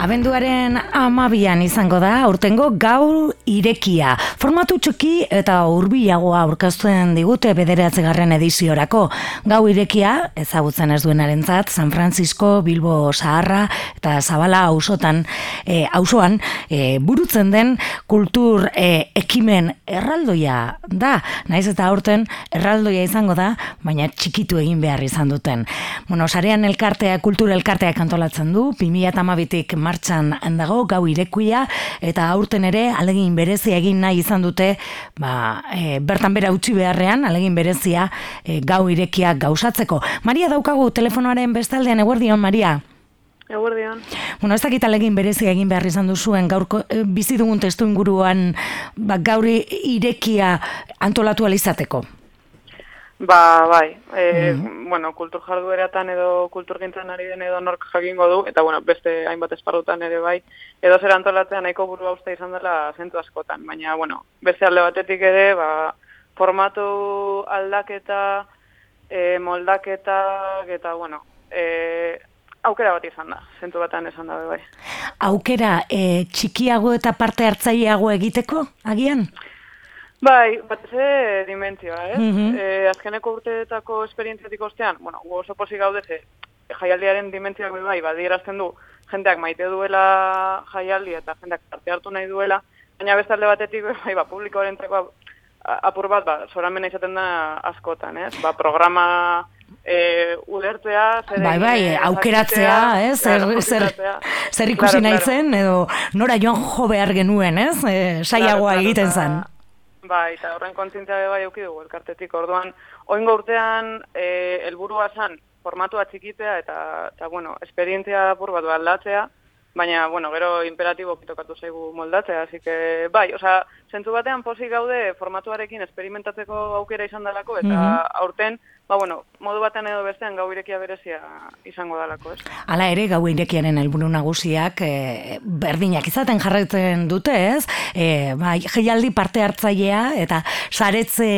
Abenduaren amabian izango da, aurtengo gaur irekia. Formatu txuki eta urbilagoa aurkaztuen digute bederatzegarren ediziorako. Gau irekia, ezagutzen ez duenaren zat, San Francisco, Bilbo, Saharra eta Zabala ausotan, e, ausoan, e, burutzen den kultur e, ekimen erraldoia da. Naiz eta aurten erraldoia izango da, baina txikitu egin behar izan duten. Bueno, sarean elkartea, kultur elkartea kantolatzen du, 2008-tik martxan dago gau irekuia eta aurten ere alegin berezia egin nahi izan dute ba, e, bertan bera utzi beharrean alegin berezia e, gau irekia gauzatzeko. Maria daukagu telefonoaren bestaldean eguerdion Maria. Eguerdion. Bueno, ez dakit alegin berezia egin behar izan duzuen gaurko e, bizi dugun testu inguruan ba, gauri irekia antolatu alizateko. Ba, bai, e, mm. bueno, kultur jardueratan edo kultur gintzen ari den edo nork jakingo du, eta bueno, beste hainbat esparrutan ere bai, edo zer antolatzea nahiko buru hausta izan dela zentu askotan, baina, bueno, beste alde batetik ere, ba, formatu aldaketa, e, moldaketa, eta, bueno, e, aukera bat izan da, zentu batan esan da, bai. Aukera, e, txikiago eta parte hartzaileago egiteko, agian? Bai, bat ze dimentsioa, eh? Mm -hmm. e, azkeneko urteetako esperientziatik ostean, bueno, oso posi gaude ze jaialdiaren dimentsioak bai, badierazten du, jendeak maite duela jaialdi eta jendeak parte hartu nahi duela, baina bestalde batetik, bai, ba, publikoaren treko apur bat, ba, zoramen izaten da askotan, eh? Ba, programa e, ulertzea, zer bai, bai, aukeratzea, eh? zer, zer, zer ikusi nahi zen, edo nora joan jo behar genuen, eh? E, saiagoa egiten zen. Bai, eta horren kontzintzia bai auki dugu elkartetik. Orduan, oingo urtean e, helburua zan formatua txikitea eta, eta bueno, esperientzia apur bat aldatzea, baina, bueno, gero imperatibo kitokatu zaigu moldatzea, así que, bai, osea, zentzu batean posi gaude formatuarekin esperimentatzeko aukera izan dalako, eta mm aurten, ba, bueno, modu batean edo bestean gau irekia berezia izango dalako, ez? Hala ere, gau irekiaren helburu nagusiak e, berdinak izaten jarraitzen dute, ez? E, ba, jeialdi parte hartzailea eta saretze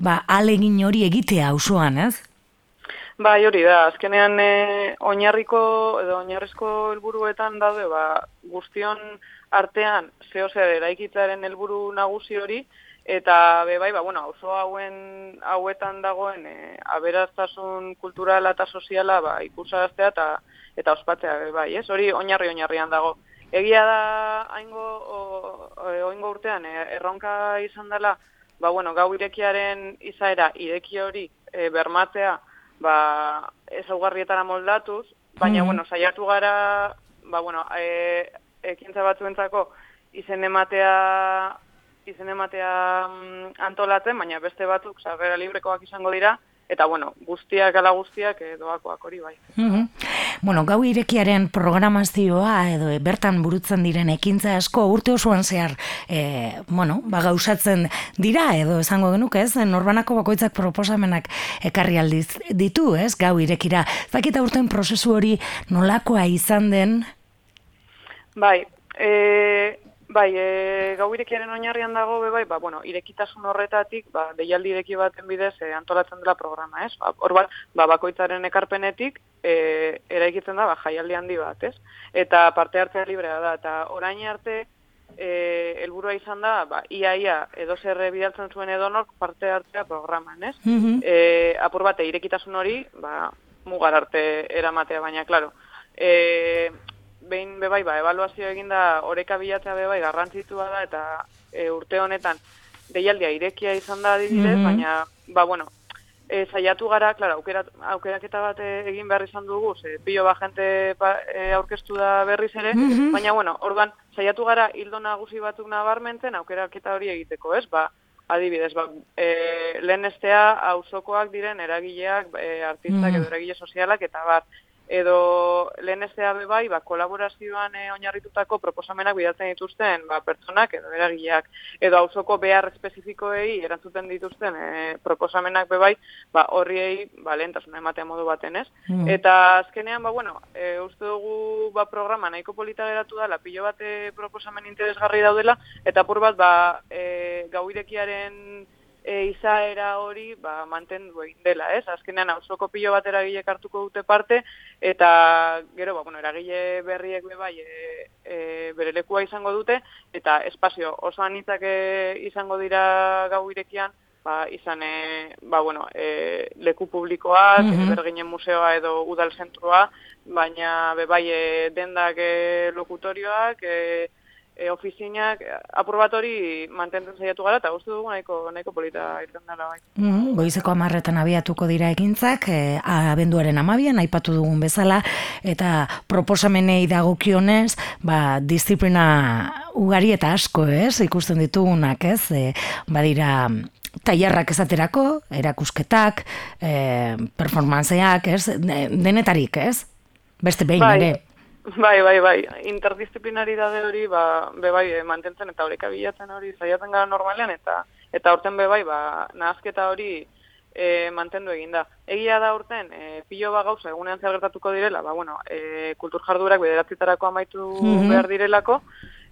ba, alegin hori egitea usuan, ez? Bai, hori da, azkenean e, oinarriko edo oinarrizko helburuetan daude, ba, guztion artean zeo zer eraikitzaren helburu nagusi hori, eta be bai, ba, bueno, oso hauen hauetan dagoen e, aberaztasun kulturala eta soziala ba, ikusaraztea eta eta ospatzea be bai, ez? Hori oinarri oinarrian dago. Egia da haingo oingo urtean e, erronka izan dela, ba, bueno, gau irekiaren izaera ireki hori e, bermatzea ba, ezaugarrietara moldatuz, baina, mm bueno, saiatu gara, ba, bueno, e, ekintza batzuentzako izen ematea izen ematea mm, antolatzen, baina beste batzuk sarrera librekoak izango dira, eta bueno, guztiak ala guztiak doakoak hori bai. Mm Bueno, gau irekiaren programazioa edo bertan burutzen diren ekintza asko urte osoan zehar e, bueno, ba, gauzatzen dira edo esango genuk ez, norbanako bakoitzak proposamenak ekarri aldiz ditu ez, gau irekira. Zakita urten prozesu hori nolakoa izan den? Bai, e, Bai, e, gau irekiaren oinarrian dago, be bai, ba, bueno, irekitasun horretatik, ba, deialdi ireki baten bidez e, antolatzen dela programa, ez? Ba, hor bat, ba, bakoitzaren ekarpenetik, e, eraikitzen da, ba, jaialdi handi bat, ez? Eta parte hartzea librea da, eta orain arte, e, helburua izan da, ba, ia, ia, edo zerre bidaltzen zuen edonok parte hartzea programan, ez? Mm e, apur bate, irekitasun hori, ba, mugar arte eramatea, baina, klaro, e, behin bebai ba ebaluazio eginda oreka bilatzea bebai garrantzitua da eta e, urte honetan deialdia irekia izan da adibidez, mm baina ba bueno, e, saiatu gara, claro, aukera aukeraketa bat egin behar izan dugu, ze pilo ba gente ba, e, aurkeztu da berriz ere, mhm. baina bueno, orduan saiatu gara hildo nagusi batzuk nabarmentzen aukeraketa hori egiteko, ez? Ba, adibidez, ba, e, lehen estea auzokoak diren eragileak, e, artistak mm edo eragile sozialak eta bat edo lehen be bai, ba, kolaborazioan e, oinarritutako proposamenak bidatzen dituzten ba, pertsonak edo eragileak, edo auzoko behar espezifikoei erantzuten dituzten e, proposamenak be bai, ba, horriei ba, lehentasuna ematea modu baten ez. Mm. Eta azkenean, ba, bueno, e, uste dugu ba, programa nahiko polita geratu da, lapillo bate proposamen interesgarri daudela, eta pur bat, ba, e, gau e, izaera hori ba, mantendu egin dela, ez? Azkenean auzoko pilo bat eragilek hartuko dute parte, eta gero, ba, bueno, eragile berriek be bai, e, e, bere lekua izango dute, eta espazio oso anitzak izango dira gau irekian, ba, izan, e, ba, bueno, e, leku publikoak, mm -hmm. berginen museoa edo udal zentrua, baina be bai e, dendak e, lokutorioak, e, e, ofizinak apur bat hori mantentzen zaiatu gara, eta guztu dugu nahiko, nahiko polita irten dela bai. Mm, goizeko amarretan abiatuko dira egintzak, e, abenduaren amabian, aipatu dugun bezala, eta proposamenei dagokionez, ba, disiplina ugari eta asko, ez, ikusten ditugunak, ez, e, badira, tailerrak esaterako, erakusketak, e, performanceak, ez, denetarik, ez? Beste behin bai. ere. Bai, bai, bai. Interdisciplinaridade hori, ba, be bai, eh, mantentzen eta horreka bilatzen hori, zaiatzen gara normalean, eta eta urten be bai, ba, nahazketa hori e, mantendu egin da. Egia da urten, e, pilo ba gauza, egunean zer gertatuko direla, ba, bueno, e, kultur jardurak bederatzitarako amaitu mm behar direlako,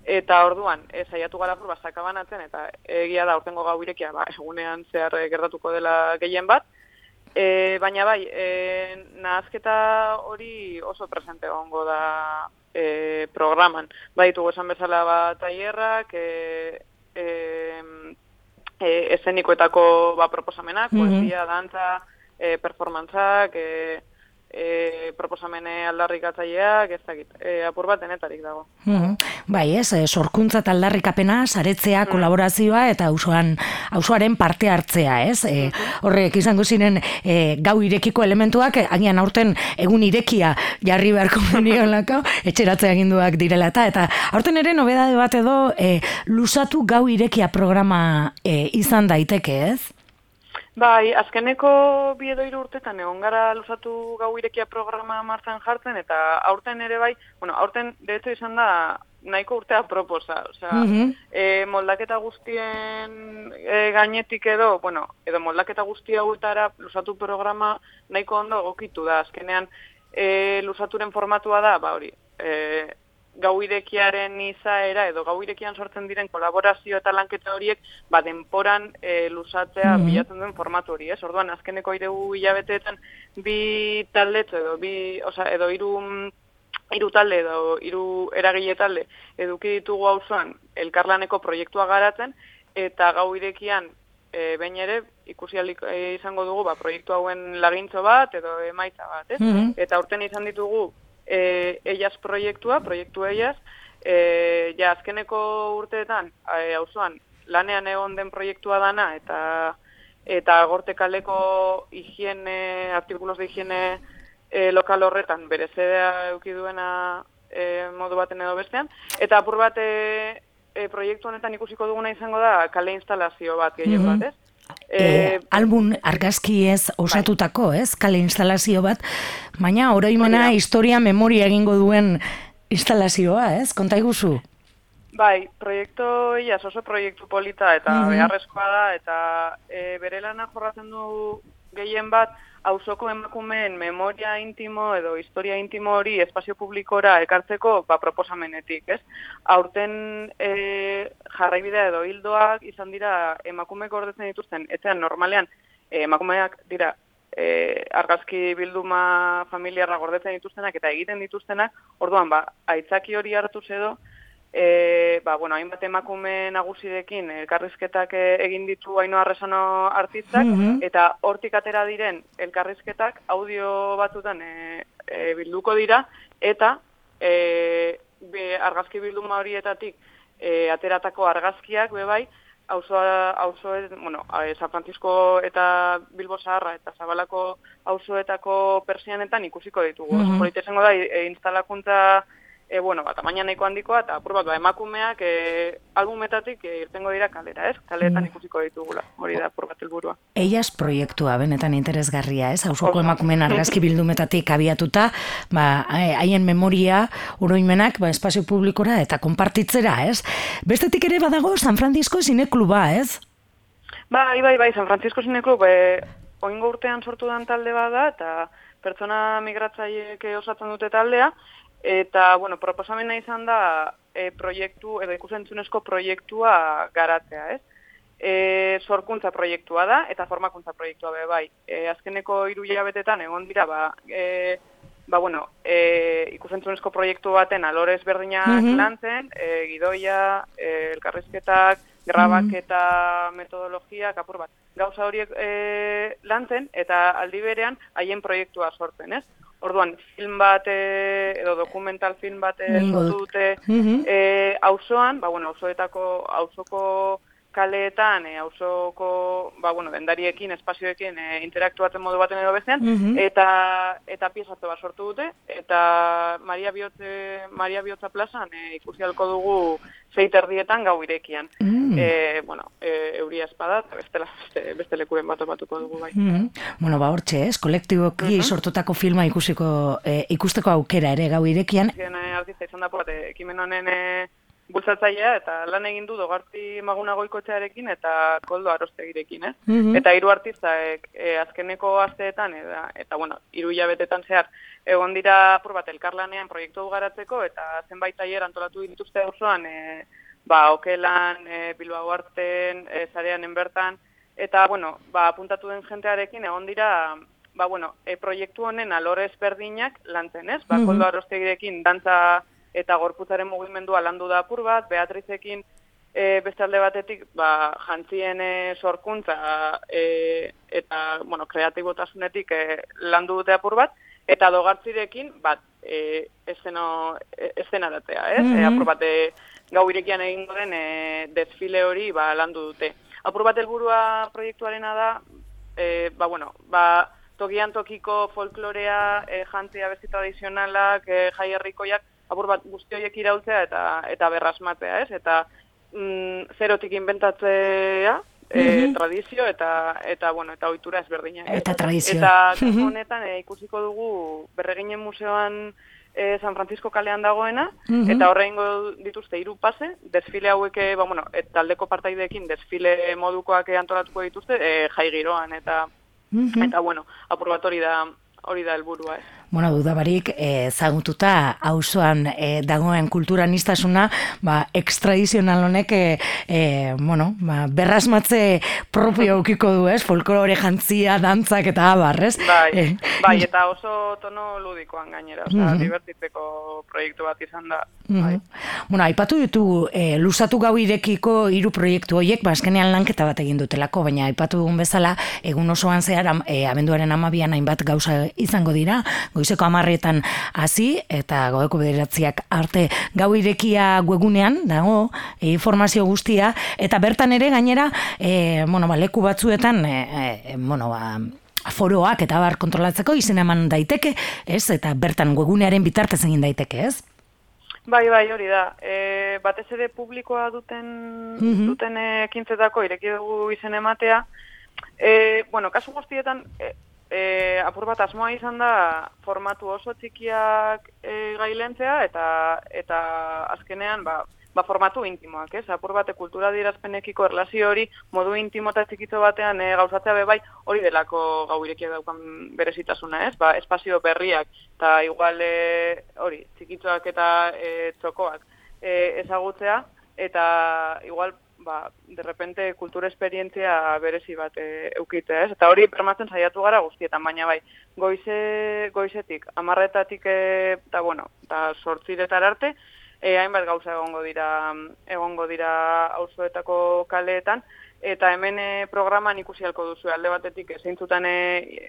eta orduan, e, zaiatu gara furba sakabanatzen, eta egia da urtengo gau irekia, ba, egunean zehar gertatuko dela gehien bat, E, baina bai, e, nahazketa hori oso presente egongo da e, programan. Bai, tugu esan bezala bat aierrak, e, e, e, esenikoetako ba, proposamenak, mm -hmm. poesia, dantza, e, performantzak, e, e, proposamene aldarrikatzaileak, ez dakit, e, apur bat denetarik dago. Mm Bai, ez, e, sorkuntza eta aldarrikapena, saretzea, mm. kolaborazioa eta auzoan auzoaren parte hartzea, ez? E, horrek izango ziren e, gau irekiko elementuak, agian aurten egun irekia jarri beharko lako, etxeratzea eginduak direla eta, eta aurten ere nobedade bat edo e, lusatu gau irekia programa e, izan daiteke, ez? Bai, azkeneko bi edo hiru urtetan egon gara luzatu gau irekia programa martzan jartzen, eta aurten ere bai, bueno, aurten de izan da nahiko urtea proposa, osea, mm moldaketa guztien e, gainetik edo, bueno, edo moldaketa guzti hauetara luzatu programa nahiko ondo egokitu da, azkenean e, luzaturen formatua da, ba hori, e, gauirekiaren izaera edo gauirekian sortzen diren kolaborazio eta lanketa horiek ba denporan e, lusatzea mm bilatzen duen formatu hori, ez? Orduan azkeneko iregu hilabeteetan bi talde edo bi, osea, edo hiru hiru talde edo hiru eragile talde eduki ditugu auzoan elkarlaneko proiektua garatzen eta gauirekian e, behin ere ikusi e, izango dugu ba proiektu hauen lagintzo bat edo emaitza bat, ez? Mm Eta urten izan ditugu e, eiaz proiektua, proiektu eiaz, e, ja azkeneko urteetan, e, auzoan lanean egon den proiektua dana, eta eta gortekaleko higiene, artikulos de higiene e, lokal horretan, bere zedea eukiduena e, modu baten edo bestean, eta apur bat e, e, proiektu honetan ikusiko duguna izango da kale instalazio bat gehien mm bat, ez? E, album argazki ez osatutako, bai. ez? Kale instalazio bat, baina oroimena historia memoria egingo duen instalazioa, ez? Konta iguzu? Bai, proiektu, ia, oso proiektu polita eta mm beharrezkoa da, eta e, bere lana jorratzen du gehien bat, auzoko emakumeen memoria intimo edo historia intimo hori espazio publikora ekartzeko ba, proposamenetik, ez? Aurten e, jarraibidea edo hildoak izan dira emakumeek gordetzen dituzten, etzean normalean e, emakumeak dira e, argazki bilduma familiarra gordetzen dituztenak eta egiten dituztenak, orduan ba, aitzaki hori hartu edo, e, ba, bueno, hainbat emakume nagusidekin elkarrizketak e, egin ditu haino arrezano artistak, mhm. eta hortik atera diren elkarrizketak audio batzutan e, e, bilduko dira, eta e, be, argazki bilduma horietatik e, ateratako argazkiak bebai, auzo auzo bueno, San Francisco eta Bilbo Zaharra eta Zabalako auzoetako persianetan ikusiko ditugu. Mm -hmm. da e, instalakuntza e, bueno, ba, tamaina nahiko handikoa, eta apur bat, ba, emakumeak e, albumetatik e, irtengo dira kalera, ez? Kaletan mm. ikusiko ditugula, hori da, apur bat elburua. Eiaz proiektua, benetan interesgarria, ez? Hauzoko emakumeen argazki bildumetatik abiatuta, ba, haien memoria, uroimenak, ba, espazio publikora eta konpartitzera, ez? Bestetik ere badago San Francisco Zinekluba, ez? Bai, bai, bai, San Francisco Zineklub, e, oingo urtean sortu dan talde bada, eta pertsona migratzaiek osatzen dute taldea, Eta, bueno, proposamena izan da e, proiektu, edo ikusentzunezko proiektua garatzea, ez? e, sorkuntza proiektua da eta formakuntza proiektua be bai. E, azkeneko hiru hilabetetan egon dira ba, e, ba bueno, e, ikusentzunezko proiektu baten alorez berdinak mm -hmm. lantzen, e, gidoia, e, elkarrizketak, grabaketa metodologia, kapur bat. Gauza horiek e, lantzen eta aldi berean haien proiektua sortzen, ez? Orduan, film bat edo dokumental film bat dute mm -hmm. e, auzoan, ba bueno, auzoetako auzoko kaleetan e, auzoko ba bueno dendariekin espazioekin e, interaktuatzen modu baten edo bezean mhm. eta eta piezatze bat sortu dute eta Maria Biotze Maria Biotza plazan e, ikusi alko dugu zeit erdietan gau irekian. Mm. e, bueno e, euria espada bestela beste, beste lekuren bat batuko dugu bai. Mm. Bueno ba hortxe ez kolektiboki mm sortutako filma ikusiko e, ikusteko aukera ere gau irekian. Artista izan da ekimen honen e, bultzatzailea eta lan egin du dogarti maguna goikotxearekin eta koldo arostegirekin, eh? Mm Eta hiru artistaek e, azkeneko asteetan eta, eta bueno, hiru jabetetan zehar egon dira apur bat elkarlanean proiektu garatzeko eta zenbait tailer antolatu dituzte osoan e, ba, okelan, e, Bilbao arten, e, zarean enbertan, eta bueno, ba, apuntatu den jentearekin egon dira ba, bueno, e, proiektu honen alorez berdinak lantzen, ez? Ba, mm -hmm. koldo arostegirekin dantza eta gorputzaren mugimendua landu da apur bat, Beatrizekin e, beste alde batetik ba, jantzien e, sorkuntza e, eta bueno, kreatibotasunetik e, landu dute apur bat, eta dogartzirekin bat e, ezeno, ezenaratea, ez? Mm -hmm. e, apur bat e, gau irekian egingo den e, desfile hori ba, landu dute. Apur bat helburua proiektuarena da, e, ba, bueno, ba, tokian tokiko folklorea, e, jantzia bezi tradizionalak, e, jai herrikoiak, apur bat guzti horiek irautzea eta eta berrasmatea, ez? Eta mm, zerotik inventatzea, e, tradizio eta eta bueno, eta ohitura ezberdina. Eta tradizio. Eta honetan e, ikusiko dugu Berreginen museoan e, San Francisco kalean dagoena eta horreingo dituzte hiru pase, desfile hauek ba bueno, et taldeko partaideekin desfile modukoak antolatuko dituzte e, jai giroan eta eta bueno, apur bat hori da hori da helburua, ez. Bueno, dudabarik, ezagututa eh, auzoan eh, dagoen kulturanistasuna, ba, ekstradizional honek, eh, eh, bueno, ba, berrasmatze propio ukiko du, ez? Folklore jantzia, dantzak eta abar, ez? Bai, eh. bai, eta oso tono ludikoan gainera, oza, uh divertitzeko proiektu bat izan da. bai. Bueno, aipatu ditu, eh, lusatu gau irekiko hiru proiektu horiek, ba, eskenean lanketa bat egin dutelako, baina aipatu dugun bezala, egun osoan zehar, eh, abenduaren amabian hainbat gauza izango dira, goizeko amarretan hasi eta goeko bederatziak arte gau irekia webunean dago informazio guztia eta bertan ere gainera e, bueno, ba, leku batzuetan e, e, bueno, ba, foroak eta bar kontrolatzeko izen eman daiteke, ez? Eta bertan webunearen bitartez egin daiteke, ez? Bai, bai, hori da. E, batez ere publikoa duten mm duten ekintzetako ireki dugu izen ematea. E, bueno, kasu guztietan e, e, apur bat asmoa izan da formatu oso txikiak e, gailentzea eta eta azkenean ba, ba formatu intimoak, ez? Apur bate kultura dirazpenekiko erlazio hori modu intimo eta txikitzo batean e, gauzatzea be bai hori delako gau irekia daukan berezitasuna, ez? Ba, espazio berriak eta igual e, hori txikitzoak eta e, txokoak e, ezagutzea eta igual ba, de repente kultura esperientzia berezi bat e, eukite, ez? Eta hori permatzen saiatu gara guztietan, baina bai, goize, goizetik, amarretatik, e, eta bueno, eta sortziretar arte, e, hainbat gauza egongo dira, egongo dira auzoetako kaleetan, eta hemen e, programan ikusi halko duzu alde batetik zeintzutan e,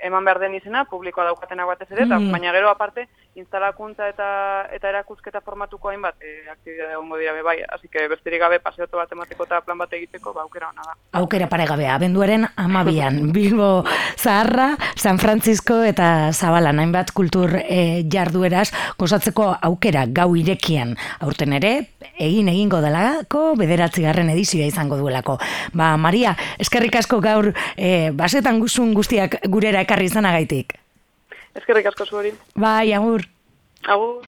eman behar den izena, publikoa daukatenak batez ere, mm. baina gero aparte, instalakuntza eta eta erakusketa formatuko hainbat e, aktibidade egongo dira be bai, así que besterik gabe paseoto bat emateko eta plan bat egiteko, ba aukera ona da. Aukera paregabe, abenduaren 12 Bilbo Zaharra, San Francisco eta Zabalan hainbat kultur e, jardueraz gozatzeko aukera gau irekian. Aurten ere, egin egingo delako, bederatzigarren edizioa izango duelako. Ba, Maria, eskerrik asko gaur e, basetan guzun guztiak gurera ekarri izanagaitik. Eskerrik asko zuhori. Bai, agur. Agur.